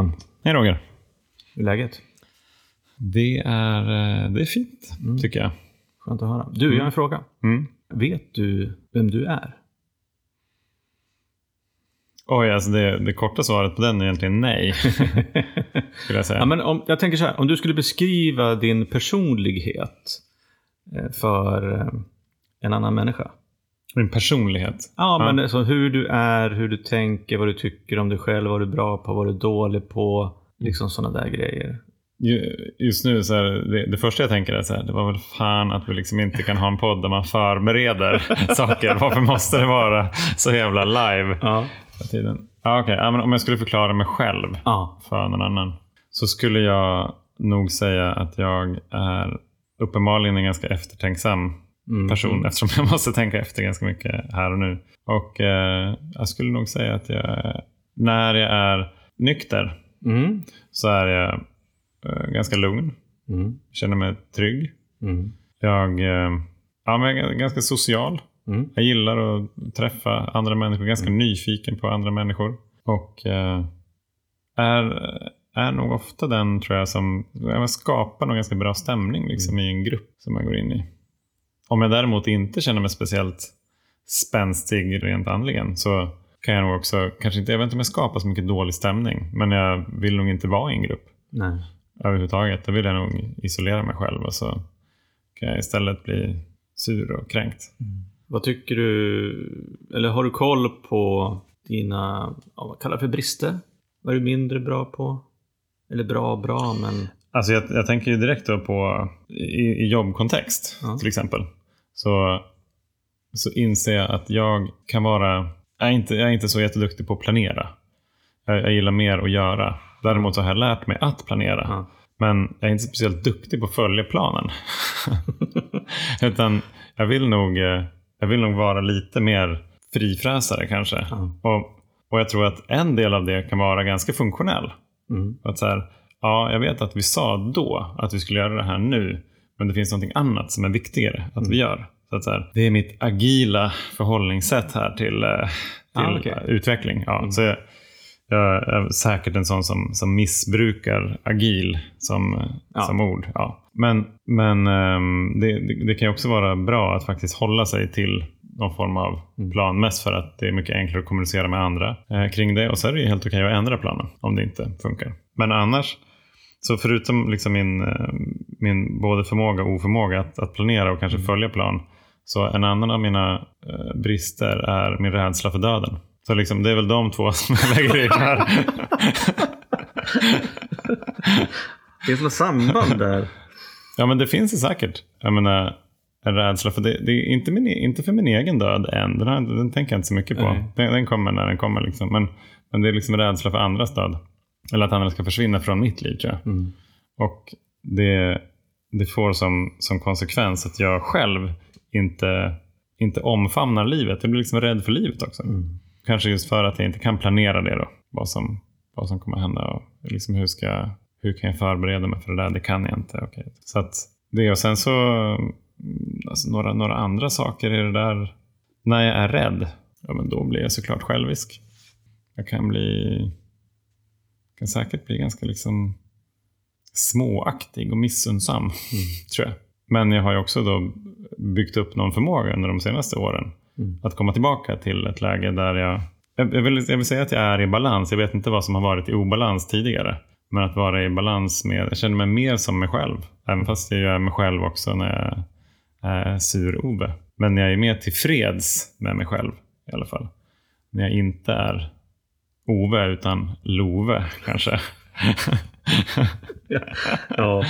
Johan. Hej Roger. Hur är läget? Det är, eh, det är fint, tycker jag. Skönt att höra. Du, jag har en fråga. Mm. Vet du vem du är? Oj, alltså det, det korta svaret på den är egentligen nej. skulle jag säga. Ja, men om, jag tänker så här, om du skulle beskriva din personlighet eh, för eh, en annan människa. Min personlighet. Ja, men alltså hur du är, hur du tänker, vad du tycker om dig själv, vad du är bra på, vad du är dålig på. Liksom sådana där grejer. Ju- Just nu så är det, det första jag tänker är så här, det var väl fan att vi liksom inte kan ha en podd där man förbereder saker. Varför måste det vara så jävla live Ja. tiden? Ja, okej. Ja, men om jag skulle förklara mig själv Ja. för någon annan så skulle jag nog säga att jag är uppenbarligen en ganska eftertänksam Mm. person eftersom jag måste tänka efter ganska mycket här och nu. Och eh, jag skulle nog säga att jag, när jag är nykter Mm. så är jag eh, ganska lugn. Mm. Känner mig trygg. Mm. Jag, eh, ja, men jag är ganska social. Mm. Jag gillar att träffa andra människor. Ganska nyfiken på andra människor. Och eh, är, är nog ofta den tror jag som skapar någon ganska bra stämning liksom, i en grupp som jag går in i. Om jag däremot inte känner mig speciellt spänstig rent andligen så kan jag nog också, kanske inte, jag vet inte om jag skapar så mycket dålig stämning, men jag vill nog inte vara i en grupp Nej. överhuvudtaget. Då vill jag nog isolera mig själv och så kan jag istället bli sur och kränkt. Vad tycker du, eller har du koll på dina, ja, vad kallar du för brister? Vad är du mindre bra på? Eller bra, bra, men... Alltså jag, jag tänker ju direkt på i, i jobbkontext Ja. till exempel. Så, så inser jag att jag kan vara, jag är inte, jag är inte så jätteduktig på att planera. Jag, jag gillar mer att göra. Däremot så har jag lärt mig att planera. Ja. Men jag är inte speciellt duktig på att följa planen. Utan jag vill, nog, eh, jag vill nog vara lite mer frifräsare kanske. Ja. Och, och jag tror att en del av det kan vara ganska funktionell. Mm. Att så här, ja, jag vet att vi sa då att vi skulle göra det här nu. Men det finns någonting annat som är viktigare att vi gör. Så att så här, det är mitt agila förhållningssätt här till, eh, till Ah, eh, utveckling. Ja, så jag, jag är säkert en sån som, som missbrukar agil som, Ja. som ord. Ja. Men, men ehm, det, det, det kan också vara bra att faktiskt hålla sig till någon form av plan. Mest för att det är mycket enklare att kommunicera med andra eh, kring det. Och så är det helt okej att ändra planen om det inte funkar. Men annars, så förutom liksom min, eh, min både förmåga och oförmåga att, att planera och kanske följa plan. Så en annan av mina eh, brister är min rädsla för döden. Så liksom, det är väl de två som jag lägger i det här. Finns det något samband där? Ja men det finns det säkert. Jag menar, en rädsla för det, det är inte, min, inte för min egen död än. Den, har, den tänker jag inte så mycket på. Den, den kommer när den kommer. Liksom. Men, men det är liksom rädsla för andras död. Eller att andra ska försvinna från mitt liv tror jag. Mm. Och det, det får som, som konsekvens att jag själv inte, inte omfamnar livet. Jag blir liksom rädd för livet också. Mm. Kanske just för att jag inte kan planera det då. Vad som, vad som kommer hända och liksom hur, ska, hur kan jag förbereda mig för det där? Det kan jag inte. Okej. Så att det och sen så mm, alltså några, några andra saker i det där. När jag är rädd, ja men då blir jag såklart självisk. Jag kan bli, kan säkert bli ganska liksom småaktig och missunnsam, tror jag. Men jag har ju också då byggt upp någon förmåga under de senaste åren Mm. att komma tillbaka till ett läge där jag jag jag vill, jag vill säga att jag är i balans. Jag vet inte vad som har varit i obalans tidigare. Men att vara i balans med, jag känner mig mer som mig själv. Även fast jag är mig själv också när jag är sur-Ove. Men jag är mer tillfreds med mig själv i alla fall. När jag inte är Ove utan Love kanske. Ja.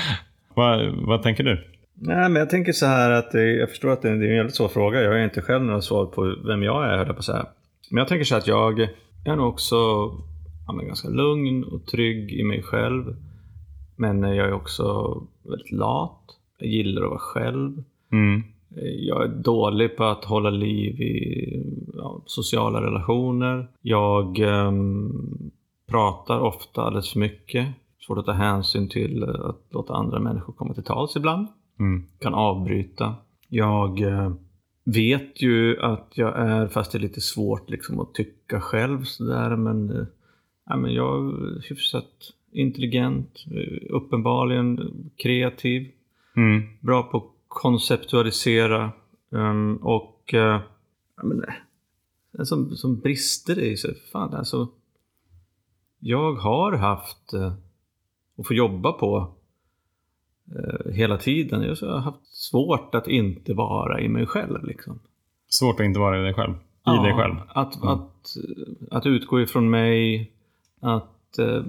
vad, vad tänker du? Nej, men jag tänker så här att det, jag förstår att det är en väldigt svår fråga. Jag har inte själv några svar på vem jag är, höll jag på att säga. Men jag tänker så här att jag är nog också ja, ganska lugn och trygg i mig själv. Men jag är också väldigt lat. Jag gillar att vara själv. Mm. Jag är dålig på att hålla liv i ja, sociala relationer. Jag ehm, pratar ofta alldeles för mycket. Svårt att ta hänsyn till eh, att låta andra människor komma till tals ibland. Mm. Kan avbryta. Jag eh, vet ju att jag är, fast det är lite svårt liksom att tycka själv sådär, men eh, ja, men jag är hyfsat intelligent, eh, uppenbarligen kreativ, Mm. bra på konceptualisera um, och uh, ja, men, det som, som brister i sig, fan alltså. Jag har haft uh, och får jobba på uh, hela tiden. Jag har haft svårt att inte vara i mig själv. Liksom. Svårt att inte vara i dig själv. I dig själv. Att, Mm. att, att utgå ifrån mig, att eh,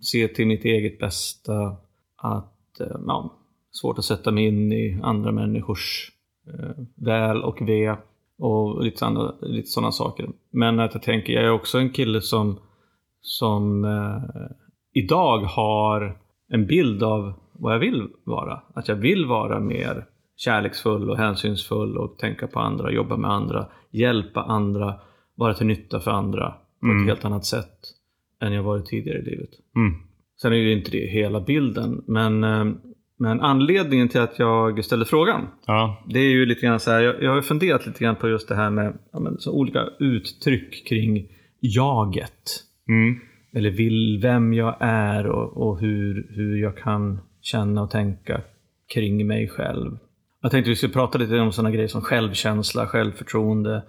se till mitt eget bästa, att eh, ja, svårt att sätta mig in i andra människors eh, väl och ve och lite, andra, lite sådana saker. Men att jag tänker, jag är också en kille som, som eh, idag har en bild av vad jag vill vara. Att jag vill vara mer kärleksfull och hänsynsfull och tänka på andra, jobba med andra, hjälpa andra, vara till nytta för andra på Mm. ett helt annat sätt än jag varit tidigare i livet. Mm. Sen är ju inte det hela bilden, men, eh, men anledningen till att jag ställde frågan, Ja. det är ju lite grann så här, jag, jag har funderat lite grann på just det här med ja, men, så olika uttryck kring jaget. Mm. Eller vill, vem jag är och, och hur, hur jag kan känna och tänka kring mig själv. Jag tänkte vi skulle prata lite om sådana grejer som självkänsla, självförtroende,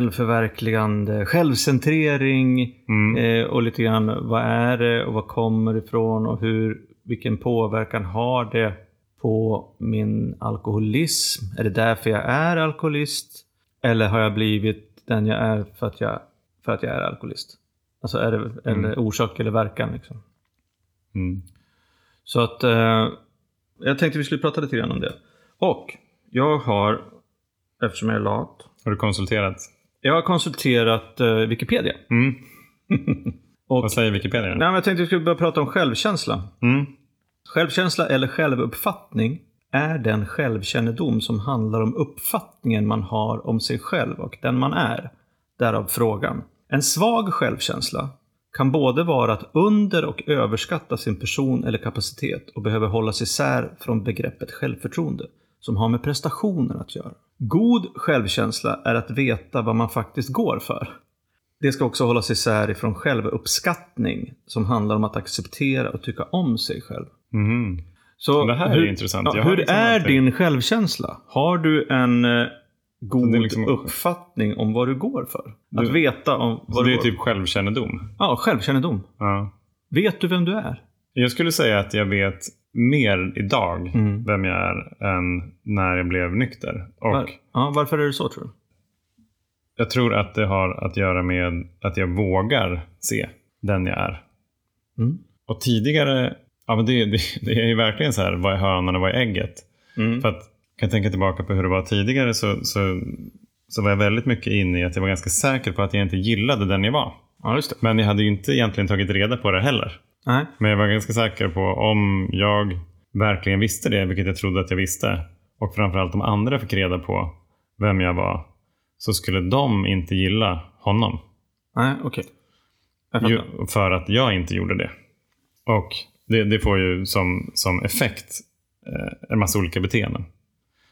självförverkligande, självcentrering Mm. eh, och lite grann vad är det och vad kommer ifrån och hur, vilken påverkan har det på min alkoholism? Är det därför jag är alkoholist? Eller har jag blivit den jag är för att jag, för att jag är alkoholist? Alltså är det eller orsak eller verkan liksom. Mm. Så att eh, jag tänkte vi skulle prata lite grann om det. Och jag har, eftersom jag är lat, Har du konsulterat? jag har konsulterat eh, Wikipedia. Mm. Och, Vad säger Wikipedia? nej, jag tänkte vi skulle börja prata om självkänsla. Mm. Självkänsla eller självuppfattning är den självkännedom som handlar om uppfattningen man har om sig själv och den man är. Därav frågan. En svag självkänsla kan både vara att under och överskatta sin person eller kapacitet och behöver hållas isär från begreppet självförtroende, som har med prestationer att göra. God självkänsla är att veta vad man faktiskt går för. Det ska också hållas isär ifrån självuppskattning, som handlar om att acceptera och tycka om sig själv. Mhm. Så Det här är hur, intressant. Ja, hur liksom är din självkänsla? Har du en eh, god Det är liksom- uppfattning om vad du går för? Att Du- veta om Så vad det du är går typ självkännedom? Ja, självkännedom. Ja. Vet du vem du är? Jag skulle säga att jag vet mer idag Mm. vem jag är än när jag blev nykter. Och Var, ja, varför är det så tror du? jag tror att det har att göra med att jag vågar se den jag är. Mm. Och tidigare, ja men det, det, det är ju verkligen så här, vad är hönan och vad är ägget? Mm. För att, kan jag tänka tillbaka på hur det var tidigare så, så, så var jag väldigt mycket inne i att jag var ganska säker på att jag inte gillade den jag var. Ja. Men jag hade ju inte egentligen tagit reda på det heller. Nej. Men jag var ganska säker på om jag verkligen visste det, vilket jag trodde att jag visste, och framförallt om andra fick reda på vem jag var, så skulle de inte gilla honom. Nej, okej. Ju, för att jag inte gjorde det. Och det, det får ju som, som effekt eh, en massa olika beteenden.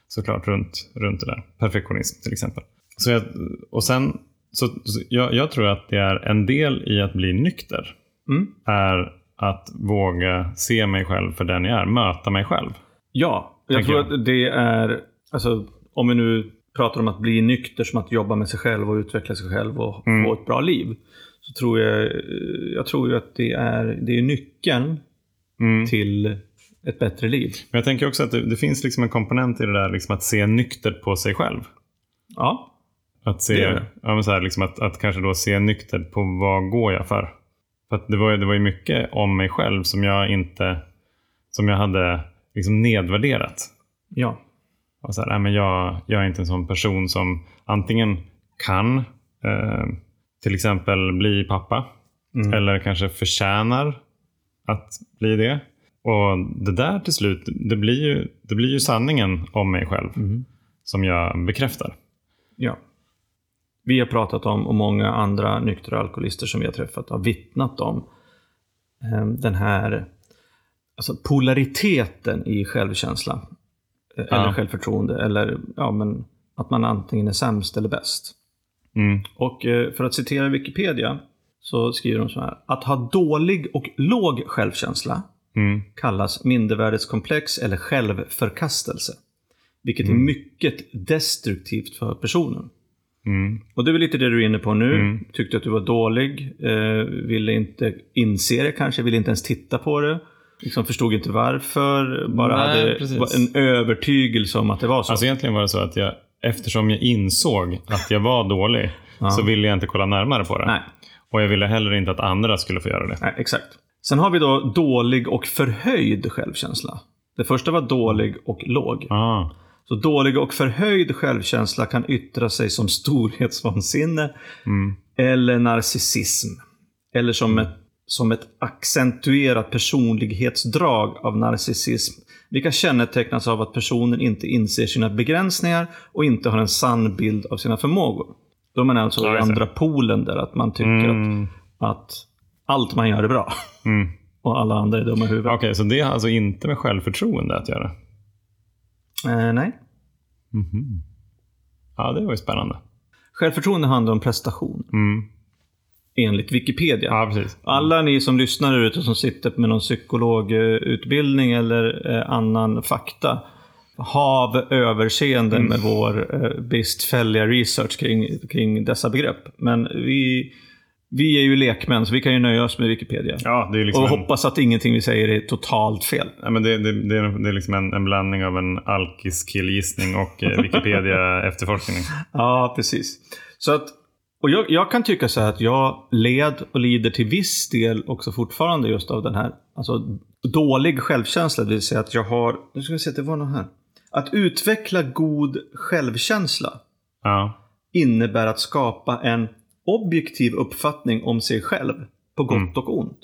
Såklart runt, runt det där. Perfektionism till exempel. Så jag, och sen, så, så jag, jag tror att det är en del i att bli nykter. Mm. Är att våga se mig själv för den jag är. Möta mig själv. Ja, jag tror jag. att det är, alltså om vi nu pratar om att bli nykter som att jobba med sig själv och utveckla sig själv och Mm. få ett bra liv. Så tror jag, jag tror ju att det är, det är nyckeln Mm. till ett bättre liv. Men jag tänker också att det, det finns liksom en komponent i det där liksom att se nyktert på sig själv. Ja, Att, se, Det ja, men så här, liksom att, att kanske då se nyktert på vad går jag för. För det, var, det var ju mycket om mig själv som jag inte som jag hade liksom nedvärderat. ja, Och så här, nej, men jag, jag är inte en sån person som antingen kan eh, till exempel bli pappa Mm. eller kanske förtjänar att bli det. Och det där till slut, det blir ju, det blir ju sanningen om mig själv Mm. som jag bekräftar. ja. Vi har pratat om, och många andra nyktra alkoholister som vi har träffat har vittnat om eh, den här alltså polariteten i självkänsla. eh, Eller Ja. självförtroende. Eller ja, men att man antingen är sämst eller bäst. Mm. Och eh, för att citera Wikipedia så skriver de så här. Att ha dålig och låg självkänsla Mm. kallas mindervärdeskomplex eller självförkastelse. Vilket är Mm. mycket destruktivt för personen. Mm. Och det är väl lite det du är inne på nu. Mm. Tyckte att du var dålig, eh, ville inte inse det kanske, ville inte ens titta på det. Liksom förstod inte varför, bara Nej, hade precis. en övertygelse om att det var så. Alltså egentligen var det så att jag, eftersom jag insåg att jag var dålig, så ville jag inte kolla närmare på det. Nej, Och jag ville heller inte att andra skulle få göra det. nej, exakt. Sen har vi då dålig och förhöjd självkänsla. Det första var dålig och låg. Ah. Så dålig och förhöjd självkänsla kan yttra sig som storhetsvansinne Mm. eller narcissism. Eller som ett, som ett accentuerat personlighetsdrag av narcissism. Vilka kännetecknas av att personen inte inser sina begränsningar och inte har en sann bild av sina förmågor. Då är man alltså Ja, i andra polen där, att man tycker Mm. att, att allt man gör är bra. Mm. Och alla andra är dumma i huvudet. Okej, så det har alltså inte med självförtroende att göra? Eh, nej. Mhm. Ja, det var ju spännande. Självförtroende handlar om prestation, Mm. enligt Wikipedia. Ja, precis. Alla ni som lyssnar ute som sitter med någon psykologutbildning eller eh, annan fakta. Hav överseende Mm. med vår eh, bristfälliga research kring, kring dessa begrepp. Men vi, vi är ju lekmän så vi kan ju nöja oss med Wikipedia. Ja, liksom och en, hoppas att ingenting vi säger är totalt fel. ja, men det, det, det, är, det är liksom en, en blandning av en alkis-killgissning och eh, Wikipedia-efterforskning. Ja, precis. Så att, och jag, jag kan tycka så här att jag led och lider till viss del också fortfarande just av den här alltså, dålig självkänsla. Det vill säga att jag har, nu ska vi se, det var något här. Att utveckla god självkänsla Ja. innebär att skapa en objektiv uppfattning om sig själv på gott Mm. och ont.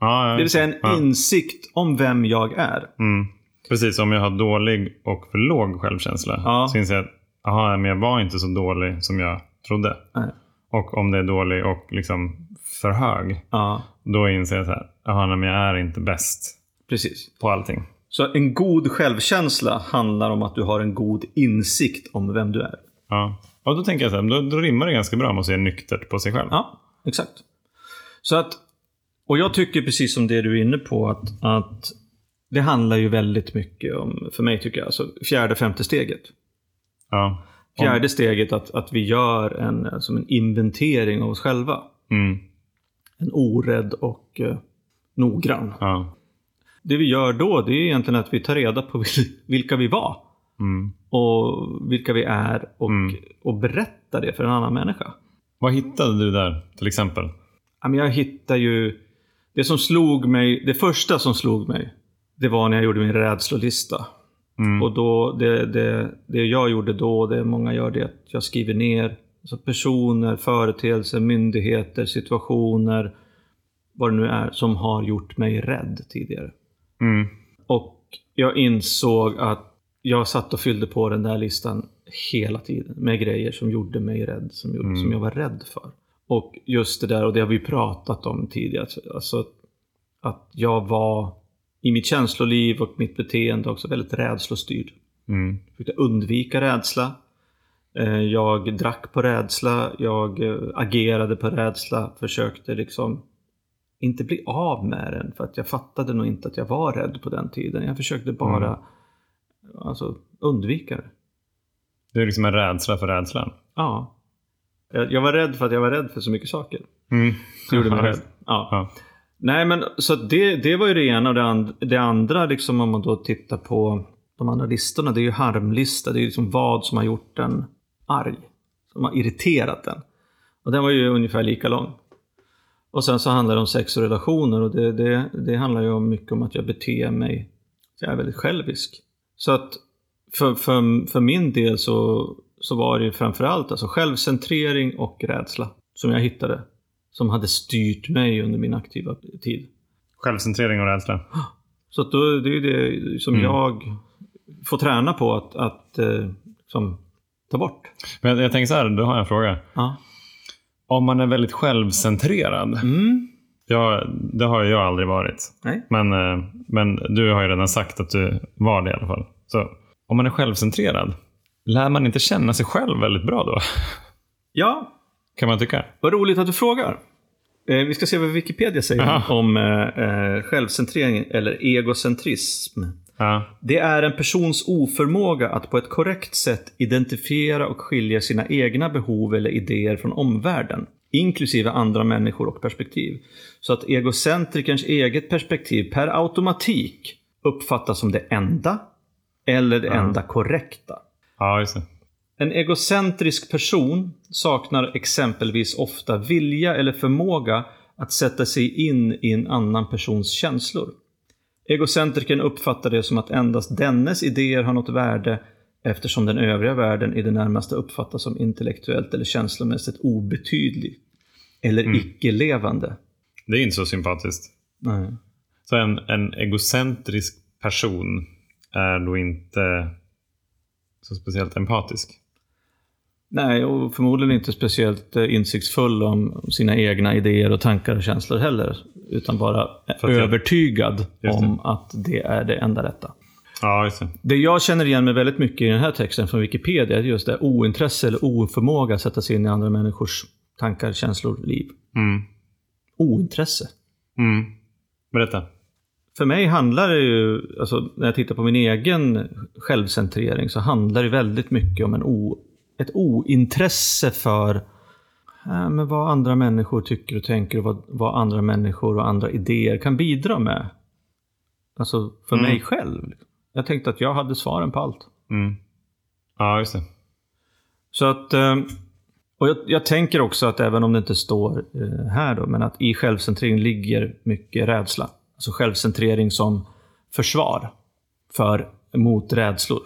Ja, Det vill säga en insikt om vem jag är. Mm. Precis, om jag har dålig och för låg självkänsla Ja. så inser jag att aha, men jag var inte så dålig som jag trodde. Nej. Och om det är dålig och liksom för hög, Ja, då inser jag så här, aha, men jag är inte bäst precis. på allting. Så en god självkänsla handlar om att du har en god insikt om vem du är. Ja. Och då tänker jag så här, då, då rimmar det ganska bra med att se nyktert på sig själv. Ja, exakt. Så att, och jag tycker precis som det du är inne på att, att det handlar ju väldigt mycket om, för mig tycker jag, alltså fjärde, femte steget. Ja. Fjärde steget att, att vi gör en, som en inventering av oss själva. Mm. En orädd och eh, noggrann. Ja. Det vi gör då, det är egentligen att vi tar reda på vil- vilka vi var. Mm. Och vilka vi är och, Mm. och berättar det för en annan människa. Vad hittade du där till exempel? Jag hittar ju... Det som slog mig, det första som slog mig, det var när jag gjorde min rädslolista. Mm. Och då, det, det, det jag gjorde då, det många gör, det är att jag skriver ner alltså personer, företeelser, myndigheter, situationer, vad det nu är, som har gjort mig rädd tidigare. Mm. Och jag insåg att jag satt och fyllde på den där listan hela tiden med grejer som gjorde mig rädd, som, gjorde, Mm. som jag var rädd för. Och just det där, och det har vi pratat om tidigare, alltså att jag var i mitt känsloliv och mitt beteende också väldigt rädslostyrd. Mm. Jag försökte undvika rädsla. Eh, Jag drack på rädsla, jag eh, agerade på rädsla, försökte liksom inte bli av med den för att jag fattade nog inte att jag var rädd på den tiden. Jag försökte bara Mm. alltså, undvika det. Det är liksom en rädsla för rädslan. Ja. Jag jag var rädd för att jag var rädd för så mycket saker. Mm. Det gjorde mig rädd. Ja. Ja. Nej men så det, det var ju det ena och det, and, det andra liksom om man då tittar på de andra listorna. Det är ju harmlista. Det är ju liksom vad som har gjort den arg. Som har irriterat den. Och den var ju ungefär lika lång. Och sen så handlar det om sex och relationer och det, det, det handlar ju om mycket om att jag beter mig. Jag är väldigt självisk. Så att för, för, för min del så, så var det ju framförallt alltså självcentrering och rädsla som jag hittade. Som hade styrt mig under min aktiva tid. Självcentrering och rädsla. Så att då, det är det som Mm. jag får träna på att, att eh, liksom, ta bort. Men jag, jag tänker så här, då har jag en fråga. Ja. Om man är väldigt självcentrerad. Mm. Jag, det har jag aldrig varit. Nej. Men, eh, men du har ju redan sagt att du var det i alla fall. Så om man är självcentrerad, lär man inte känna sig själv väldigt bra då? Ja, Kan man tycka? vad roligt att du frågar. Eh, vi ska se vad Wikipedia säger Aha. om eh, självcentrering eller egocentrism. Ja. Det är en persons oförmåga att på ett korrekt sätt identifiera och skilja sina egna behov eller idéer från omvärlden, inklusive andra människor och perspektiv. Så att egocentrikerns eget perspektiv per automatik uppfattas som det enda eller det enda korrekta. ja, just det. En egocentrisk person saknar exempelvis ofta vilja eller förmåga att sätta sig in i en annan persons känslor. Egocentrikern uppfattar det som att endast dennes idéer har något värde eftersom den övriga världen i det närmaste uppfattas som intellektuellt eller känslomässigt obetydlig. Eller icke-levande. Det är inte så sympatiskt. Nej. Så en, en egocentrisk person är då inte så speciellt empatisk. Nej, och förmodligen inte speciellt eh, insiktsfull om sina egna idéer och tankar och känslor heller. Utan bara övertygad om att det är det enda rätta. Ja, just det. Det jag känner igen mig väldigt mycket i den här texten från Wikipedia är just det ointresse eller oförmåga att sätta sig in i andra människors tankar, känslor, liv. Mm. Ointresse. Mm. Berätta. För mig handlar det ju, alltså när jag tittar på min egen självcentrering så handlar det väldigt mycket om en o, ett ointresse för äh, men vad andra människor tycker och tänker och vad, vad andra människor och andra idéer kan bidra med. Alltså för Mm. mig själv. Jag tänkte att jag hade svaren på allt. Mm. Ja, just det. Så att, eh, och jag, jag tänker också att även om det inte står eh, här då, men att i självcentrering ligger mycket rädsla. Alltså självcentrering som försvar för, mot rädslor.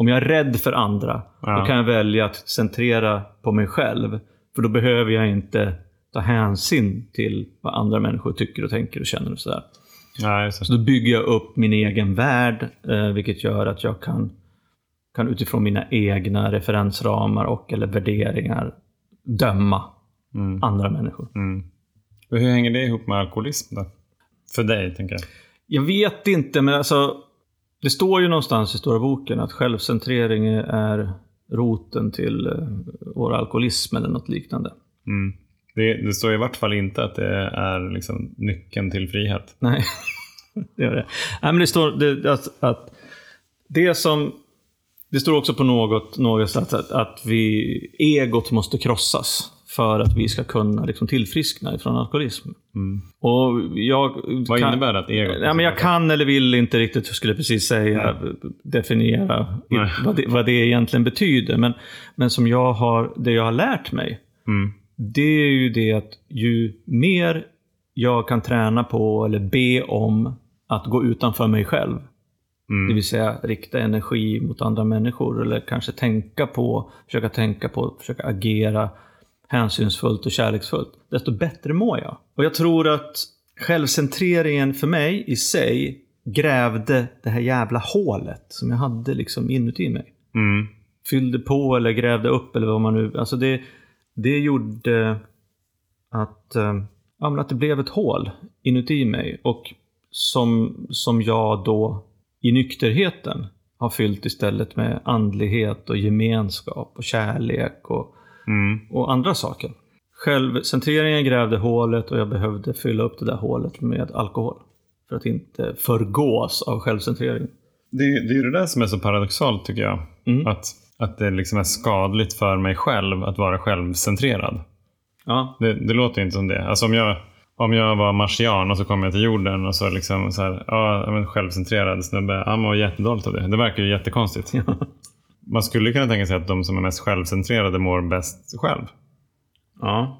Om jag är rädd för andra, Ja. då kan jag välja att centrera på mig själv. För då behöver jag inte ta hänsyn till vad andra människor tycker och tänker och känner och sådär. Ja, det. Så då bygger jag upp min egen värld, eh, vilket gör att jag kan, kan utifrån mina egna referensramar och eller värderingar döma Mm. andra människor. Mm. Hur hänger det ihop med alkoholism då? För dig, tänker jag. Jag vet inte, men alltså det står ju någonstans i Stora boken att självcentrering är roten till eh, vår alkoholism eller något liknande. Mm. Det, det står i vart fall inte att det är liksom nyckeln till frihet. Nej, det gör det. Nej, men det står det, att, att det som... Det står också på något, något sätt att, att vi, egot måste krossas för att vi ska kunna liksom tillfriskna ifrån alkoholism. Mm. Och jag Vad kan, innebär det att egot Ja, men jag kan eller vill inte riktigt, jag skulle precis säga, definiera i- Nej. vad det, vad det egentligen betyder. Men, men som jag har, det jag har lärt mig, Mm. det är ju det att ju mer jag kan träna på eller be om att gå utanför mig själv. Det Mm. vill säga rikta energi mot andra människor eller kanske tänka på, försöka tänka på, försöka agera hänsynsfullt och kärleksfullt. Desto bättre mår jag. Och jag tror att självcentreringen för mig i sig grävde det här jävla hålet som jag hade liksom inuti mig Mm. fyllde på eller grävde upp eller vad man nu... Alltså det, det gjorde att, eh, ja, att det blev ett hål inuti mig. Och som, som jag då i nykterheten har fyllt istället med andlighet och gemenskap och kärlek och, Mm. och andra saker. Självcentreringen grävde hålet och jag behövde fylla upp det där hålet med alkohol. För att inte förgås av självcentrering. Det, det är ju det där som är så paradoxalt tycker jag. Mm. Att, att det liksom är skadligt för mig själv att vara självcentrerad. Ja, Det, det låter inte som det. Alltså om jag, om jag var marsian och så kom jag till jorden och så liksom så här, ja, men självcentrerad snubbe, han mår jättedåligt av det. Det verkar ju jättekonstigt. Man skulle kunna tänka sig att de som är mest självcentrerade mår bäst själv. ja.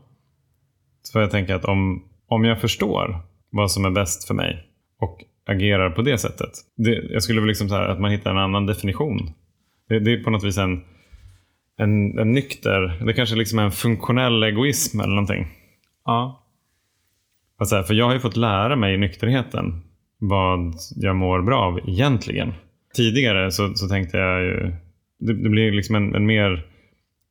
Så jag tänker att om, om jag förstår vad som är bäst för mig och agerar på det sättet. Det, jag skulle väl liksom här, att man hittar en annan definition. Det, det är på något vis en, en, en nykter, det kanske liksom är en funktionell egoism eller någonting. ja. Alltså, för jag har ju fått lära mig i nykterheten vad jag mår bra av egentligen. Tidigare så, så tänkte jag ju, det, det blir liksom en, en mer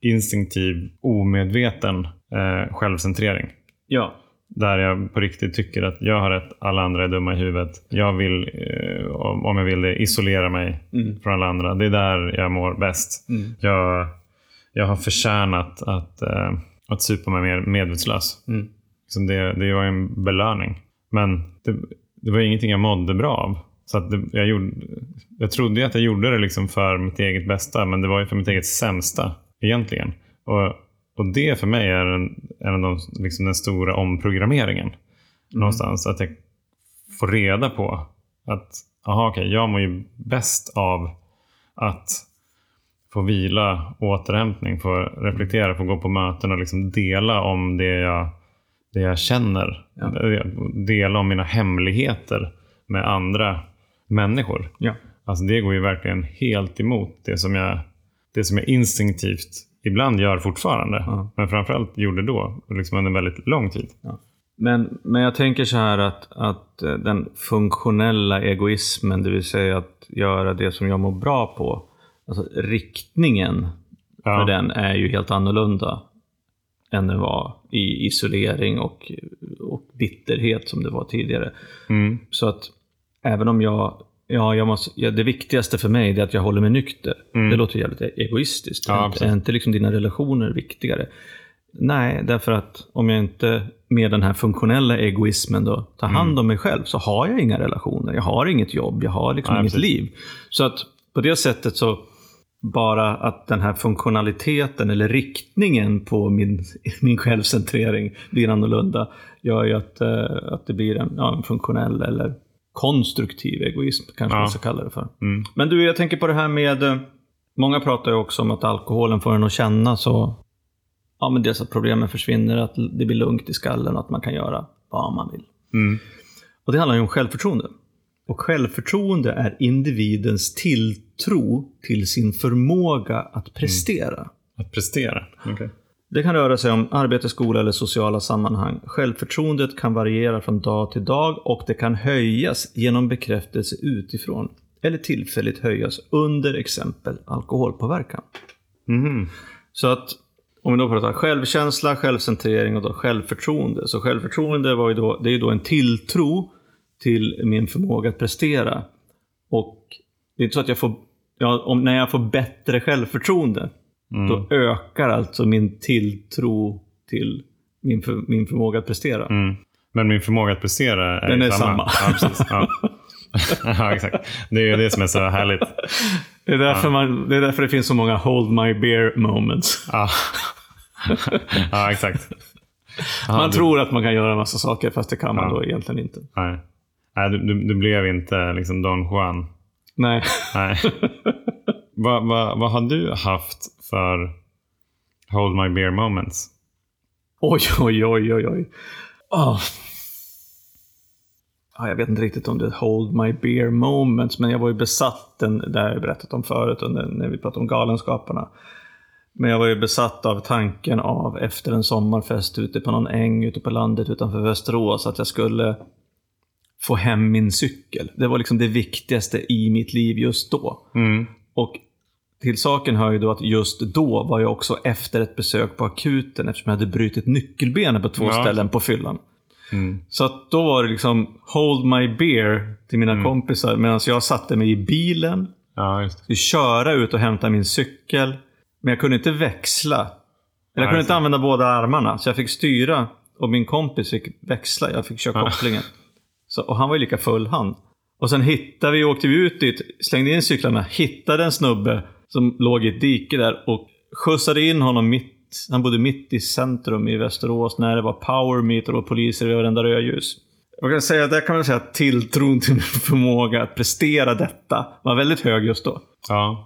instinktiv, omedveten eh, självcentrering. ja. Där jag på riktigt tycker att jag har rätt, alla andra är dumma i huvudet. Jag vill, eh, om jag vill det, isolera mig Mm. från alla andra. Det är där jag mår bäst. Mm. Jag, jag har förtjänat att, eh, att supa mig mer medvetslös. Mm. liksom det, det var en belöning. Men det, det var ingenting jag mådde bra av. Så att det, jag, gjorde, jag trodde att jag gjorde det liksom för mitt eget bästa, men det var ju för mitt eget sämsta egentligen. Och, och det för mig är en, en av de, liksom den stora omprogrammeringen. Mm. Någonstans. Att jag får reda på att aha, okay, jag mår ju bäst av att få vila, återhämtning, få reflektera, få gå på möten och liksom dela om det jag, det jag känner. Ja. Dela om mina hemligheter med andra människor. Ja. Alltså det går ju verkligen helt emot det som jag, det som jag instinktivt ibland gör fortfarande. Ja. Men framförallt gjorde då, liksom under en väldigt lång tid. Ja. Men, men jag tänker så här att, att eh, den funktionella egoismen, det vill säga att göra det som jag mår bra på, alltså riktningen ja. för den är ju helt annorlunda än den var i isolering och, och bitterhet som det var tidigare. Mm. Så att även om jag Ja, jag måste, ja, det viktigaste för mig är att jag håller mig nykter. Mm. Det låter jävligt egoistiskt. Ja, är inte liksom dina relationer viktigare? Nej, därför att om jag inte med den här funktionella egoismen då tar hand mm. om mig själv så har jag inga relationer. Jag har inget jobb, jag har liksom ja, inget precis. liv. Så att på det sättet så bara att den här funktionaliteten eller riktningen på min, min självcentrering blir annorlunda gör ju att, uh, att det blir en, ja, en funktionell eller konstruktiv egoism, kanske ja. man ska kalla det för. Mm. Men du, jag tänker på det här med, eh, många pratar ju också om att alkoholen får en att känna så, ja men dels att problemen försvinner, att det blir lugnt i skallen och att man kan göra vad man vill. Mm. Och det handlar ju om självförtroende. Och självförtroende är individens tilltro till sin förmåga att prestera. Mm. Att prestera? Okay. Det kan röra sig om arbete, skola eller sociala sammanhang. Självförtroendet kan variera från dag till dag och det kan höjas genom bekräftelse utifrån eller tillfälligt höjas under exempel alkoholpåverkan. Mm. Så att om vi då pratar självkänsla, självcentrering och då självförtroende. Så självförtroende var ju då, det är då en tilltro till min förmåga att prestera. Och det är inte så att jag får, ja, om, när jag får bättre självförtroende, mm. då ökar alltså min tilltro till min, för, min förmåga att prestera. Mm. Men min förmåga att prestera är Den är samma. samma. Ja. Ja. ja, exakt. Det är ju det som är så härligt. Det är därför, ja. man, det, är därför det finns så många hold my beer moments. Ja, ja exakt. Aha, man du... tror att man kan göra en massa saker fast det kan man då egentligen inte. Nej. Nej, du, du, du, blev inte liksom Don Juan. Nej. Nej. vad, vad, vad har du haft för Hold My Beer moments? Oj, oj, oj, oj, oj. Oh. Ah, jag vet inte riktigt om det är Hold My Beer moments, men jag var ju besatt, den, det har jag berättat om förut när, när vi pratade om Galenskaparna. Men jag var ju besatt av tanken av efter en sommarfest ute på någon äng ute på landet utanför Västerås att jag skulle få hem min cykel. Det var liksom det viktigaste i mitt liv just då. Mm. Och till saken hör ju då att just då var jag också efter ett besök på akuten eftersom jag hade brutit nyckelbenet på två ja. ställen på fyllan. Mm. Så att då var det liksom hold my beer till mina mm. kompisar medan jag satte mig i bilen. Ja, just det. Köra ut och hämta min cykel. Men jag kunde inte växla. Eller jag kunde inte använda båda armarna. Så jag fick styra och min kompis fick växla. Jag fick köra kopplingen. Så, och han var ju lika full han. Och sen hittade vi, åkte vi ut dit, slängde in cyklarna, hittade en snubbe som låg i ett dike där och skjutsade in honom mitt han bodde mitt i centrum i Västerås när det var power meter och poliser i varenda rödljus. Jag kan säga, där kan man säga att tilltron till min förmåga att prestera detta var väldigt hög just då. Ja.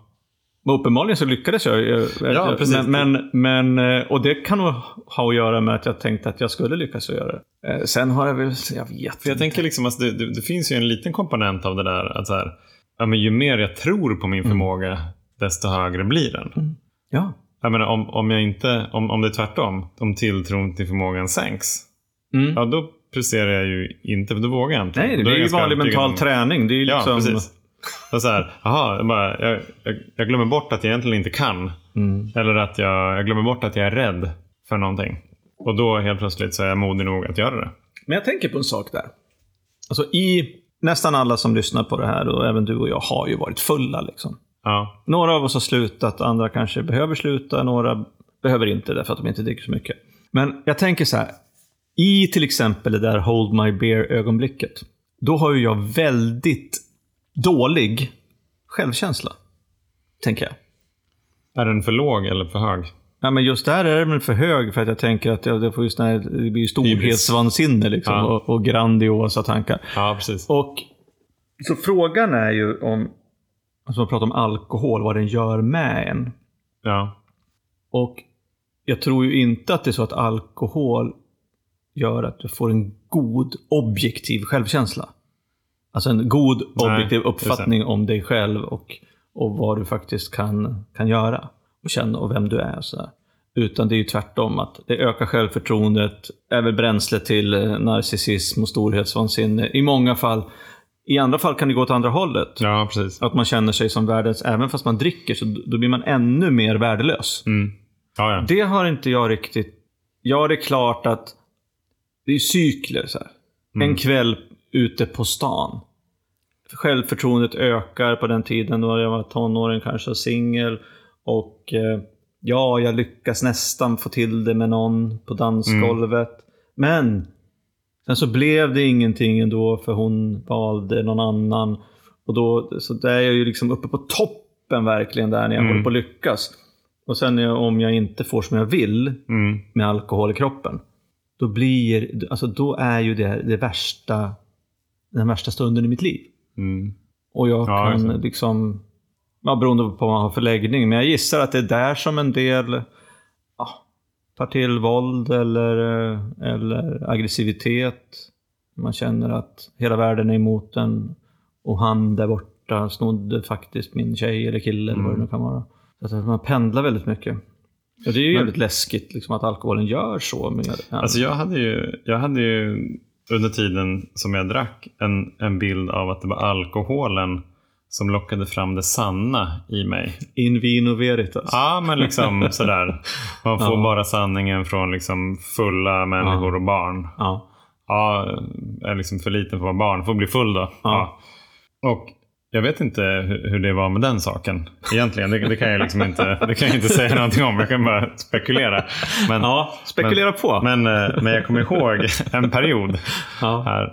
Men uppenbarligen så lyckades jag. Ja, precis. Men, men, eh, och det kan nog ha att göra med att jag tänkte att jag skulle lyckas göra det. Eh, sen har jag väl, jag vet För Jag tänker liksom att det, det, det, finns ju en liten komponent av det där. Att så här, ja, men ju mer jag tror på min mm. förmåga, mm. Desto högre blir den. Mm. Ja. Jag menar, om, om, jag inte, om, om det är tvärtom, om tilltron till förmågan sänks, mm. ja då presterar jag ju inte, för då vågar jag inte. Nej, det blir ju vanlig mental om... träning. Det är liksom... Ja, precis. Och så här, aha, jag, bara, jag, jag, jag, glömmer bort att jag egentligen inte kan. Mm. Eller att jag, jag glömmer bort att jag är rädd för någonting. Och då helt plötsligt så är jag modig nog att göra det. Men jag tänker på en sak där. Alltså i nästan alla som lyssnar på det här och även du och jag har ju varit fulla. Liksom. Ja. Några av oss har slutat, andra kanske behöver sluta, några behöver inte därför att de inte dricker så mycket. Men jag tänker så här. I till exempel det där Hold My Beer-ögonblicket. Då har ju jag väldigt dålig självkänsla. Tänker jag. Är den för låg eller för hög? Ja, men just där är den väl för hög för att jag tänker att det, det, får just här, det blir storhetsvansinne liksom, Ja. och, och grandiosa tankar. Ja, precis. Och Så frågan är ju om, alltså man pratar om alkohol, vad den gör med en. Ja. Och jag tror ju inte att det är så att alkohol gör att du får en god objektiv självkänsla. Alltså en god Nej, objektiv det. uppfattning om dig själv och, och vad du faktiskt kan, kan göra. Och känna och vem du är. och Så där. Utan det är ju tvärtom. att Det ökar självförtroendet, är väl bränsle till eh, narcissism och storhetsvansinne. I många fall. I andra fall kan det gå åt andra hållet. ja, precis. Att man känner sig som världens, även fast man dricker, så då blir man ännu mer värdelös. Mm. Ja, ja. Det har inte jag riktigt... Ja, det är klart att det är cykler. Så. Mm. En kväll ute på stan. Självförtroendet ökar på den tiden då jag var tonåring kanske och singel. Och eh, ja, jag lyckas nästan få till det med någon på dansgolvet. Men sen så blev det ingenting ändå för hon valde någon annan. Och då, så där är jag ju liksom uppe på toppen verkligen där när jag Mm. håller på att lyckas. Och sen jag- om jag inte får som jag vill Mm. med alkohol i kroppen. Då blir, alltså då är ju det det värsta, den värsta stunden i mitt liv. Mm. Och jag Ja, kan liksom, ja, beroende på vad man har för läggning, men jag gissar att det är där som en del tar till våld eller, eller aggressivitet. Man känner att hela världen är emot en och han där borta snodde faktiskt min tjej eller kille eller vad det nu kan vara. Så att man pendlar väldigt mycket. Och det är ju Men- jävligt läskigt liksom, att alkoholen gör så. Med. Alltså jag hade ju, jag hade ju under tiden som jag drack en, en bild av att det var alkoholen som lockade fram det sanna i mig. In vino veritas. Ja, men liksom sådär. Man får Ja. bara sanningen från liksom fulla människor och barn. Ja. Ja, är liksom för liten för att vara barn. Får bli full då. Ja. Och jag vet inte hur, det var med den saken. Egentligen. Det, det kan jag liksom inte, det kan jag inte säga någonting om. Jag kan bara spekulera. Men, ja, spekulera på. men, eh, men jag kommer ihåg en period ja. här.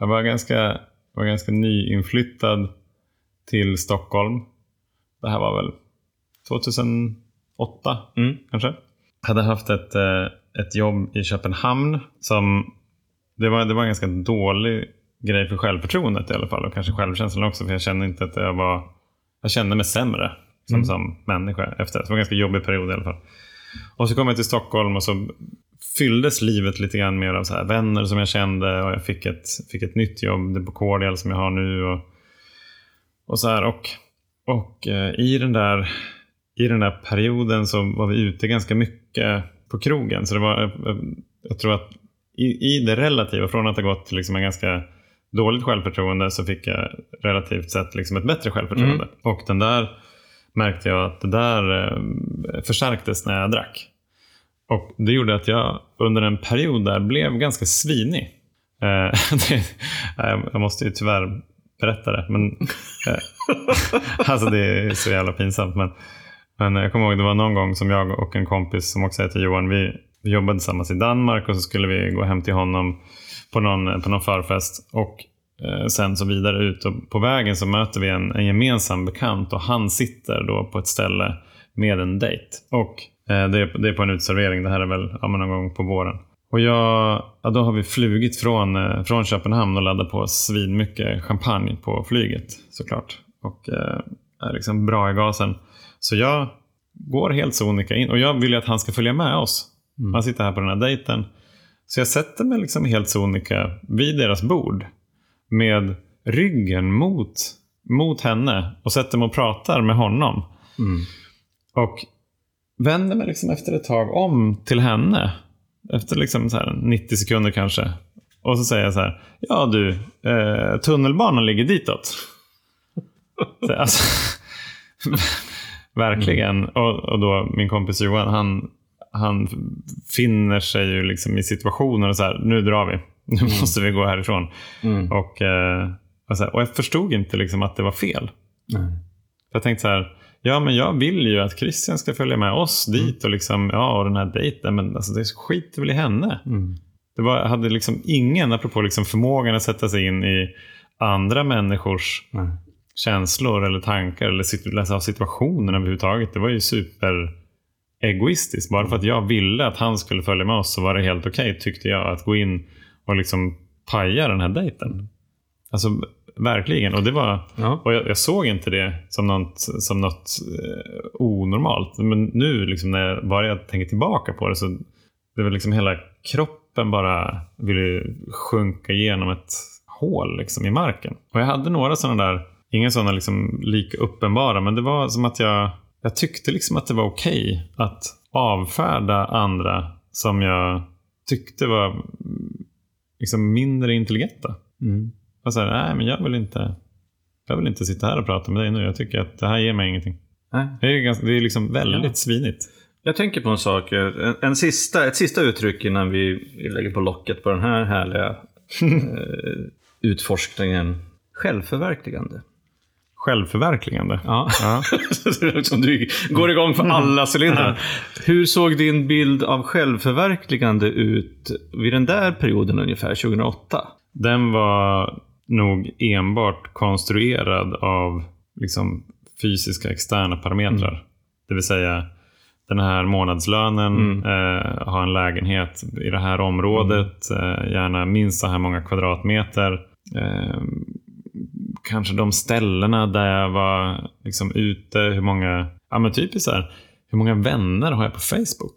Jag var ganska, var ganska nyinflyttad till Stockholm. Det här var väl 2008 Mm. kanske. Hade haft ett, eh, ett jobb i Köpenhamn som det var, det var en ganska dålig grej för självförtroendet i alla fall och kanske självkänslan också för jag kände inte att jag var jag kände mig sämre som, Mm. som människa efter. Det var en ganska jobbig period i alla fall. Och så kom jag till Stockholm och så fylldes livet lite grann mer av så här vänner som jag kände och jag fick ett, fick ett nytt jobb, det på Cordial som jag har nu. Och, och så här. Och, och eh, i, den där, i den där perioden så var vi ute ganska mycket på krogen. Så det var, eh, jag tror att i, i det relativa, från att ha gått till liksom en ganska dåligt självförtroende så fick jag relativt sett liksom ett bättre självförtroende. Och den där märkte jag att det där eh, förstärktes när jag drack. Och det gjorde att jag under en period där blev ganska svinig. Eh, jag måste ju tyvärr berätta det. Men, eh, alltså det är så jävla pinsamt. Men, men jag kommer ihåg det var någon gång som jag och en kompis som också heter Johan, vi, vi jobbade tillsammans i Danmark och så skulle vi gå hem till honom på någon, på någon förfest. Och eh, sen så vidare ut och på vägen så möter vi en, en gemensam bekant och han sitter då på ett ställe med en dejt. Och eh, det, är, det är på en utservering, det här är väl ja, någon gång på våren. Och jag, ja, då har vi flugit från, eh, från Köpenhamn och laddat på svinmycket champagne på flyget såklart. Och eh, är liksom bra i gasen. Så jag går helt sonika in och jag vill ju att han ska följa med oss. Han sitter här på den här dejten. Så jag sätter mig liksom helt sonika vid deras bord med ryggen mot, mot henne och sätter mig och pratar med honom. Mm. Och vänder mig liksom efter ett tag om till henne. Efter liksom så här 90 sekunder kanske. Och så säger jag så här. Ja du, eh, tunnelbanan ligger ditåt. Så, alltså, verkligen. Och, och då min kompis Johan, han, han finner sig ju liksom i situationen och så här. Nu drar vi. Nu måste vi gå härifrån. Mm. Och, eh, och, så här, och jag förstod inte liksom att det var fel. Nej. Jag tänkte så här, ja men jag vill ju att Christian ska följa med oss dit och liksom, ja och den här dejten, men alltså det skiter väl i henne. Mm. Det var, hade liksom ingen, apropå liksom förmågan att sätta sig in i andra människors Nej. känslor eller tankar eller situ- läsa av situationen överhuvudtaget. Det var ju super egoistiskt. Bara för att jag ville att han skulle följa med oss så var det helt okej tyckte jag att gå in och liksom paja den här dejten. Alltså verkligen. Och det var Ja. och jag, jag såg inte det som något, som något eh, onormalt. Men nu liksom när jag bara tänker tillbaka på det så det var liksom hela kroppen bara ville sjunka igenom ett hål liksom i marken. Och jag hade några sådana där, inga sådana liksom lika uppenbara, men det var som att jag, jag tyckte liksom att det var okej att avfärda andra som jag tyckte var mm, liksom mindre intelligenta. Mm. Jag sa, nej men jag vill inte jag vill inte sitta här och prata med dig nu. Jag tycker att det här ger mig ingenting. Nej. Det är, ganska, det är liksom väldigt Ja. svinigt. Jag tänker på en sak. En, en sista, ett sista uttryck innan vi lägger på locket på den här härliga eh, utforskningen. Självförverkligande. Självförverkligande. Ja. Ja. Som du går igång för alla cylindrar. Hur såg din bild av självförverkligande ut vid den där perioden ungefär, 2008? Den var nog enbart konstruerad av liksom, fysiska externa parametrar. Det vill säga den här månadslönen, Mm. eh, ha en lägenhet i det här området, eh, gärna minst så här många kvadratmeter. Eh, kanske de ställena där jag var liksom ute, hur många, ja men typiskt så här, hur många vänner har jag på Facebook?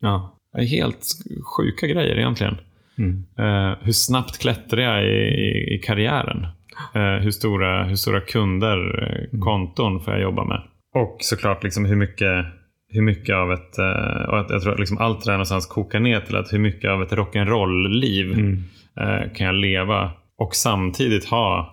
Ja. Helt sjuka grejer egentligen. Mm. Eh, hur snabbt klättrar jag i, i, i karriären? Eh, hur, stora, hur stora kunder, eh, konton får jag jobba med? Och såklart liksom hur mycket hur mycket av ett, eh, och jag tror att liksom allt det där någonstans kokar ner till att hur mycket av ett rock'n'roll-liv Mm. eh, kan jag leva och samtidigt ha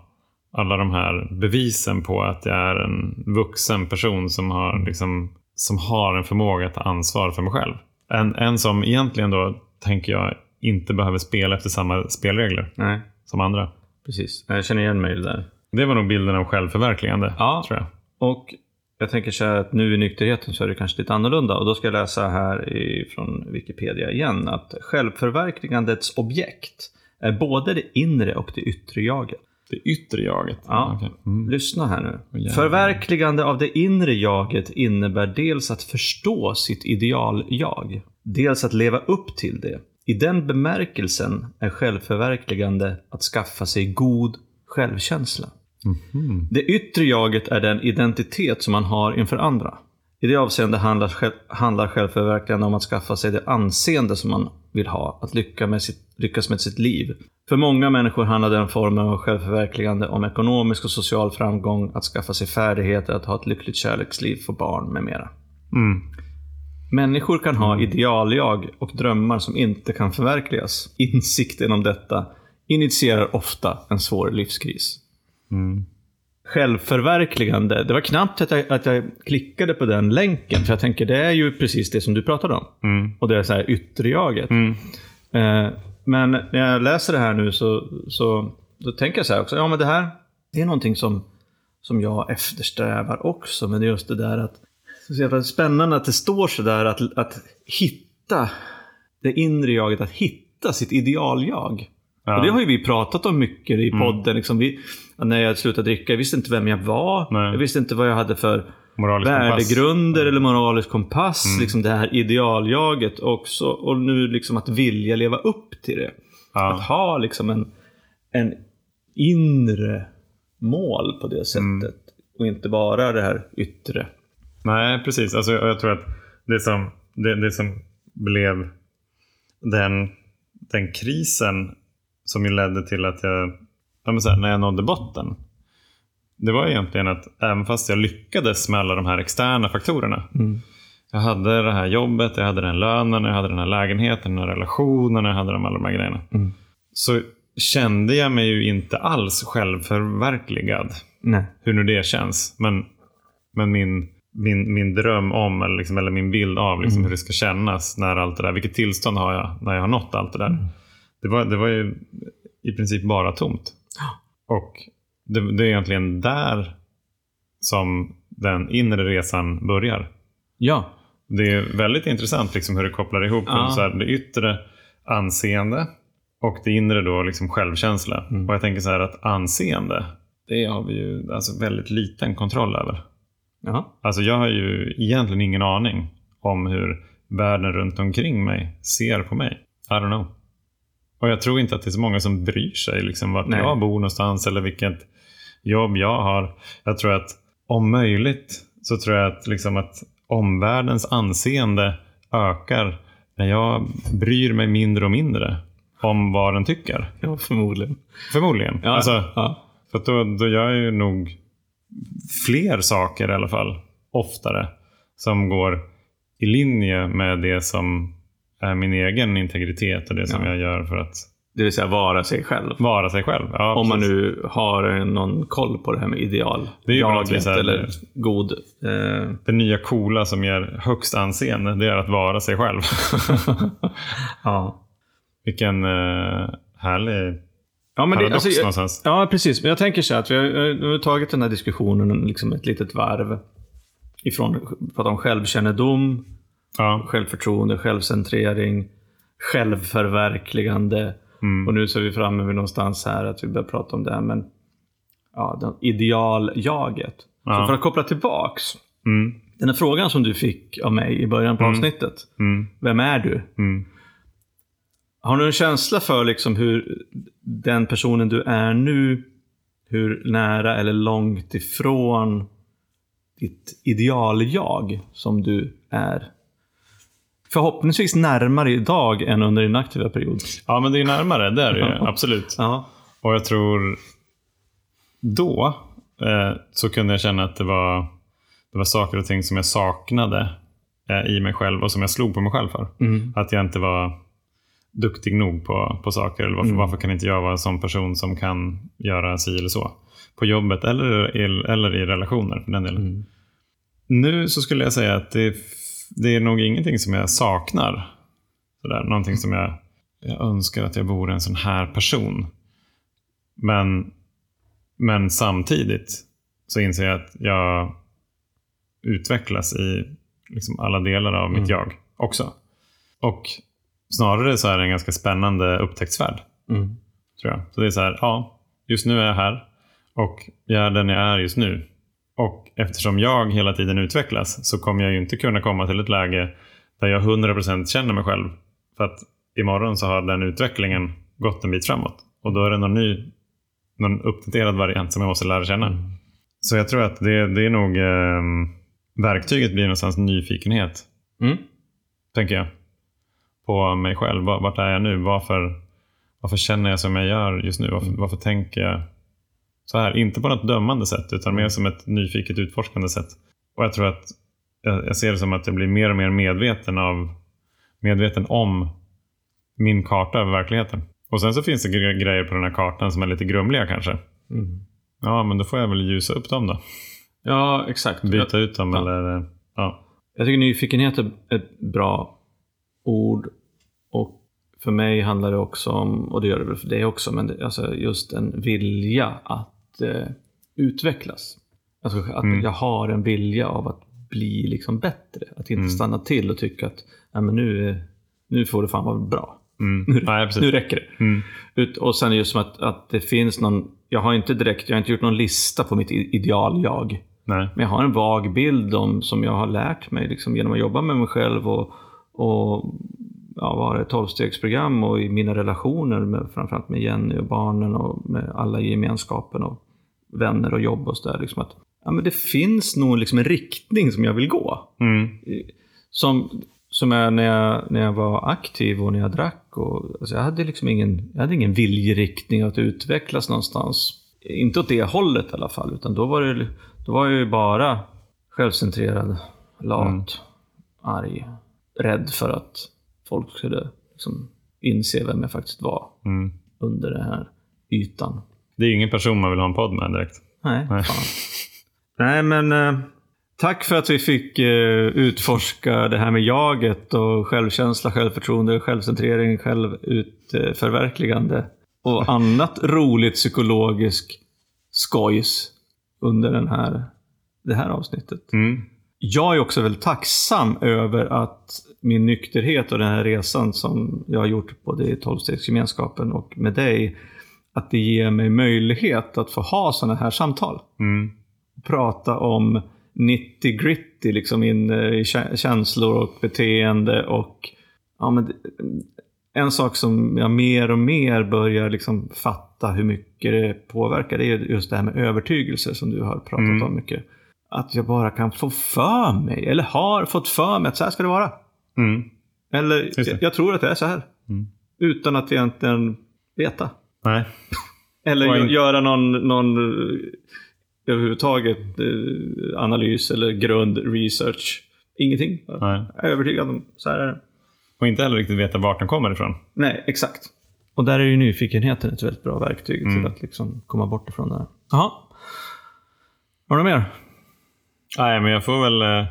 alla de här bevisen på att jag är en vuxen person som har, liksom, som har en förmåga att ta ansvar för mig själv. En, en som egentligen då, tänker jag, inte behöver spela efter samma spelregler Nej, som andra. precis. Jag känner igen mig i det där. Det var nog bilden av självförverkligande, Ja. tror jag. Och jag tänker så här att nu i nykterheten så är det kanske lite annorlunda. Och då ska jag läsa här från Wikipedia igen. Att självförverkligandets objekt är både det inre och det yttre jaget. Det yttre jaget. Ja. Okej. Mm. Lyssna här nu. jävlar. Förverkligande av det inre jaget innebär dels att förstå sitt ideal-jag. Dels att leva upp till det. I den bemärkelsen är självförverkligande att skaffa sig god självkänsla. Mhm. Det yttre jaget är den identitet som man har inför andra. I det avseende handlar, själv, handlar självförverkligande om att skaffa sig det anseende som man vill ha, att lycka med sitt, lyckas med sitt liv. För många människor handlar den formen av självförverkligande om ekonomisk och social framgång, att skaffa sig färdigheter, att ha ett lyckligt kärleksliv, få barn med mera. Mm. Människor kan ha idealjag och drömmar som inte kan förverkligas. Insikten om detta initierar ofta en svår livskris. Mm. Självförverkligande. Det var knappt att jag, att jag klickade på den länken. För jag tänker, det är ju precis det som du pratade om. Mm. Och det är så här ytterjaget. Mm. Eh, men när jag läser det här nu så, så då tänker jag så här också. Ja, men det här det är någonting som, som jag eftersträvar också. Men det är just det där att så jävla spännande att det står så där att, att hitta det inre jaget, att hitta sitt idealjag. Ja. Och det har ju vi pratat om mycket i podden. Liksom vi, när jag slutade dricka, jag visste inte vem jag var. Nej. Jag visste inte vad jag hade för Moralisk värdegrunder eller moralisk kompass. Mm. Liksom det här idealjaget också. Och nu liksom att vilja leva upp till det. Att Ja. ha liksom en, en inre mål på det sättet. Mm. Och inte bara det här yttre. Nej, precis. Alltså, jag jag tror att det som, det, det som blev den, den krisen som ju ledde till att jag, ja, men så här, när jag nådde botten. Det var egentligen att även fast jag lyckades med alla de här externa faktorerna. Jag hade det här jobbet, jag hade den lönen, jag hade den här lägenheten, den här relationen, jag hade de alla de här grejerna. Mm. Så kände jag mig ju inte alls självförverkligad Nej. hur nu det känns. Men, men min, min, min dröm om, eller, liksom, eller min bild av liksom, hur det ska kännas när allt det där, vilket tillstånd har jag när jag har nått allt det där. Det, var, det var ju i princip bara tomt. Och det, det är egentligen där som den inre resan börjar. Ja. Det är väldigt intressant liksom hur det kopplar ihop Ja. så här, det yttre anseende och det inre då liksom självkänsla. Mm. Och jag tänker så här att anseende, det har vi ju alltså väldigt liten kontroll över. Jaha. Alltså jag har ju egentligen ingen aning om hur världen runt omkring mig ser på mig. I don't know. Och jag tror inte att det är så många som bryr sig liksom vart Nej. jag bor någonstans eller vilket jobb jag har. Jag tror att om möjligt så tror jag att, liksom att omvärldens anseende ökar när jag bryr mig mindre och mindre om vad den tycker. Ja, förmodligen. Förmodligen. Ja, Alltså, ja. för då, då gör jag ju nog fler saker i alla fall, oftare, som går i linje med det som är min egen integritet och det som Ja. jag gör för att Det vill säga vara sig själv. vara sig själv. Ja, Om man precis. nu har någon koll på det här med ideal. Det är ju Jaget eller god. Eh, Det nya coola som ger högst anseende, det är att vara sig själv. ja. Vilken eh, härlig Ja, men det, paradox alltså, jag, någonstans. ja, precis. Men jag tänker så här att vi har, vi har tagit den här diskussionen liksom ett litet varv. Ifrån prata om självkännedom, Ja. självförtroende, självcentrering, självförverkligande. Mm. Och nu så är vi framme vid någonstans här att vi börjar prata om det här. Men ja, det idealjaget. Ja. Så för att koppla tillbaks. Mm. Den här frågan som du fick av mig i början på Mm. avsnittet. Mm. Vem är du? Har du en känsla för liksom hur den personen du är nu, hur nära eller långt ifrån ditt idealjag som du är? Förhoppningsvis närmare idag än under din aktiva period. Ja, men det är närmare. Det är det ju. Absolut. Ja. Och jag tror då eh, så kunde jag känna att det var, det var saker och ting som jag saknade eh, i mig själv och som jag slog på mig själv för. Mm. Att jag inte var duktig nog på, på saker. Eller varför, Mm. varför kan inte jag vara en sån person som kan göra si eller så? På jobbet eller eller i relationer för den delen. Mm. Nu så skulle jag säga att det, det är nog ingenting som jag saknar. Sådär, någonting som jag, jag önskar att jag vore en sån här person. Men, men samtidigt så inser jag att jag utvecklas i liksom alla delar av mitt Mm. jag också. Och snarare så är det en ganska spännande upptäcktsfärd. Mm. Tror jag. Så det är så här, ja, just nu är jag här och jag är den jag är just nu. Och eftersom jag hela tiden utvecklas så kommer jag ju inte kunna komma till ett läge där jag 100% känner mig själv. För att imorgon så har den utvecklingen gått en bit framåt. Och då är det någon ny, någon uppdaterad variant som jag måste lära känna. Mm. Så jag tror att det, det är nog eh, verktyget blir någonstans nyfikenhet, Mm. tänker jag. På mig själv. Var- Vart är jag nu? Varför, varför känner jag som jag gör just nu? Varför, varför tänker jag så här? Inte på något dömande sätt, utan mer som ett nyfiket utforskande sätt. Och jag tror att jag, ser det som att jag blir mer och mer medveten av medveten om min karta över verkligheten. Och sen så finns det gre- grejer på den här kartan som är lite grumliga kanske. Mm. Ja, men då får jag väl ljusa upp dem då. Ja, exakt. Byta ut dem Ja. eller... Ja. jag tycker nyfikenhet är ett bra ord. För mig handlar det också om, och det gör det väl för dig också, men det, alltså just en vilja att eh, utvecklas. Alltså att Mm. jag har en vilja av att bli liksom bättre. Att inte Mm. stanna till och tycka att ja, men nu, nu får det fan vara bra. Mm. Nu, Nej, nu räcker det. Mm. Ut, och sen just som att, att det finns någon, jag har inte direkt, jag har inte gjort någon lista på mitt ideal-jag. Nej. Men jag har en vag bild om, som jag har lärt mig liksom, genom att jobba med mig själv och, och ja, vara ett tolvstegsprogram och i mina relationer, med, framförallt med Jenny och barnen och med alla i gemenskapen och vänner och jobb och sådär. Liksom att, ja, men det finns nog liksom en riktning som jag vill gå. Mm. Som, som är när jag, när jag var aktiv och när jag drack. Och, alltså jag, hade liksom ingen, jag hade ingen viljeriktning att utvecklas någonstans. Inte åt det hållet i alla fall. Utan då var, det, då var jag ju bara självcentrerad, lat, Mm. arg, rädd för att folk skulle liksom inse vem jag faktiskt var Mm. under den här ytan. Det är ju ingen person man vill ha en podd med direkt. Nej, Nej. fan. Nej, men eh, tack för att vi fick eh, utforska det här med jaget och självkänsla, självförtroende, självcentrering, självutförverkligande och annat roligt psykologiskt skojs under den här, det här avsnittet. Mm. Jag är också väldigt tacksam över att min nykterhet och den här resan som jag har gjort både i tolvstegsgemenskapen och med dig, att det ger mig möjlighet att få ha sådana här samtal. Mm. Prata om 90 gritty, liksom in i känslor och beteende och ja, men en sak som jag mer och mer börjar liksom fatta hur mycket det påverkar, det är just det här med övertygelse som du har pratat Mm. om mycket. Att jag bara kan få för mig, eller har fått för mig att så här ska det vara. Mm. Eller det. jag, jag tror att det är så här. Mm. Utan att egentligen veta. Nej. Eller in- göra någon, någon eh, överhuvudtaget eh, analys eller grund research. Ingenting. Jag Nej. är övertygad om så här är det. Och inte heller riktigt veta vart den kommer ifrån. Nej, exakt. Och där är ju nyfikenheten ett väldigt bra verktyg Mm. till att liksom komma bort ifrån det. Jaha. Har du mer? Nej, men jag får väl... eh,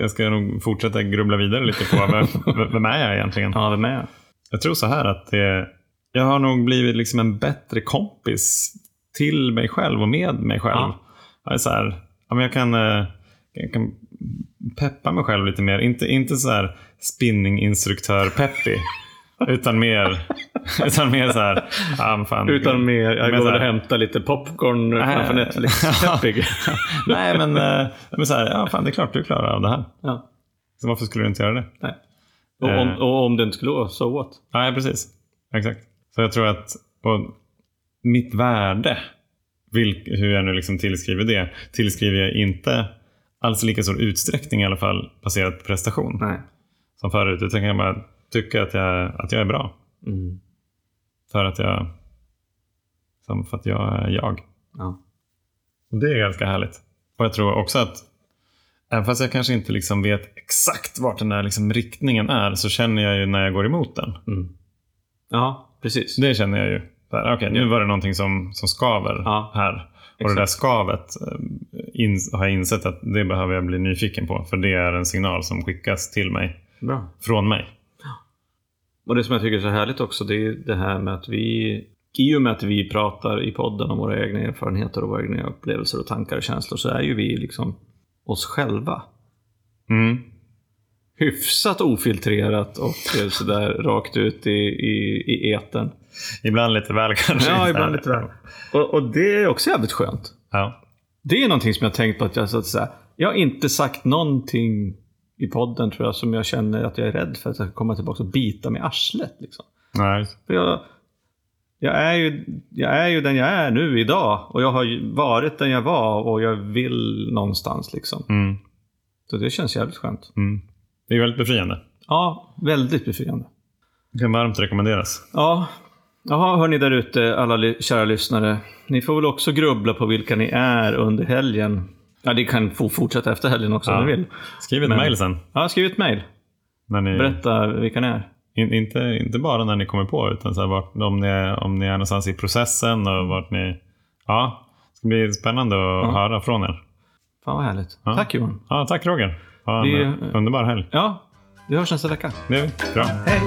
Jag ska nog fortsätta grubbla vidare lite på vem, vem är jag egentligen? Ja, vem är jag? Jag tror så här att det, jag har nog blivit liksom en bättre kompis till mig själv och med mig själv. Ja. Jag, är så här, jag, kan, eh, jag kan peppa mig själv lite mer. Inte, inte så här spinninginstruktör-peppig. utan mer, utan mer så här... Men fan, Utan mer, jag går och hämtar lite popcorn Nej. framför Netflix. Nej, men, eh, men så här, ja, fan, det är klart du klarar av det här. ja. Så varför skulle du inte göra det? Nej. Och, om, Eh. och om det inte skulle vara, so what? Nej, precis. Exakt. Så jag tror att mitt värde, vilk, hur jag nu liksom tillskriver det, tillskriver jag inte alls lika stor utsträckning i alla fall baserat på prestation Nej. som förut. Utan jag bara tycka att jag, att jag är bra. Mm. För att jag, för att jag är jag. Ja. Och det är ganska härligt. Och jag tror också att även fast jag kanske inte liksom vet exakt vart den där liksom riktningen är så känner jag ju när jag går emot den. Mm. ja, precis. Det känner jag ju. Okej, nu var det någonting som, som skaver Ja, här. Och exakt. det där skavet eh, in, har jag insett att det behöver jag bli nyfiken på. För det är en signal som skickas till mig, Bra. från mig. Och det som jag tycker är så härligt också, det är det här med att vi, i och med att vi pratar i podden om våra egna erfarenheter och våra egna upplevelser och tankar och känslor, så är ju vi liksom oss själva. Mm. Hyfsat ofiltrerat och sådär rakt ut i, i, i etern. Ibland lite väl kanske. Ja, ibland lite väl. Och, och det är också jävligt skönt. Ja. Det är någonting som jag tänkt på att jag, så att säga, jag har inte sagt någonting i podden tror jag som jag känner att jag är rädd för att jag ska komma tillbaka och bita mig i arslet. Liksom. Nej. För jag, jag, är ju, jag är ju den jag är nu idag och jag har varit den jag var och jag vill någonstans. Liksom. Mm. Så det känns jävligt skönt. Mm. Det är väldigt befriande. Ja, väldigt befriande. Det kan varmt rekommenderas. Ja, Jaha, hörni där ute, alla kära lyssnare. Ni får väl också grubbla på vilka ni är under helgen. Ja, ni kan få fortsätta efter helgen också Ja. om ni vill. Skriv ett Men- mejl sen. Ja, skriv ett mejl. När ni, Berätta vilka ni är. in, inte, inte bara när ni kommer på, utan så här, vart, om, ni är, om ni är någonstans i processen och vart ni... Ja, det ska bli spännande att höra från er. Fan vad härligt. Ja. Tack Johan. Ja, tack Roger. Ha en Vi- underbar helg. Ja, vi hörs nästa vecka. Det är vi. Bra. Hej!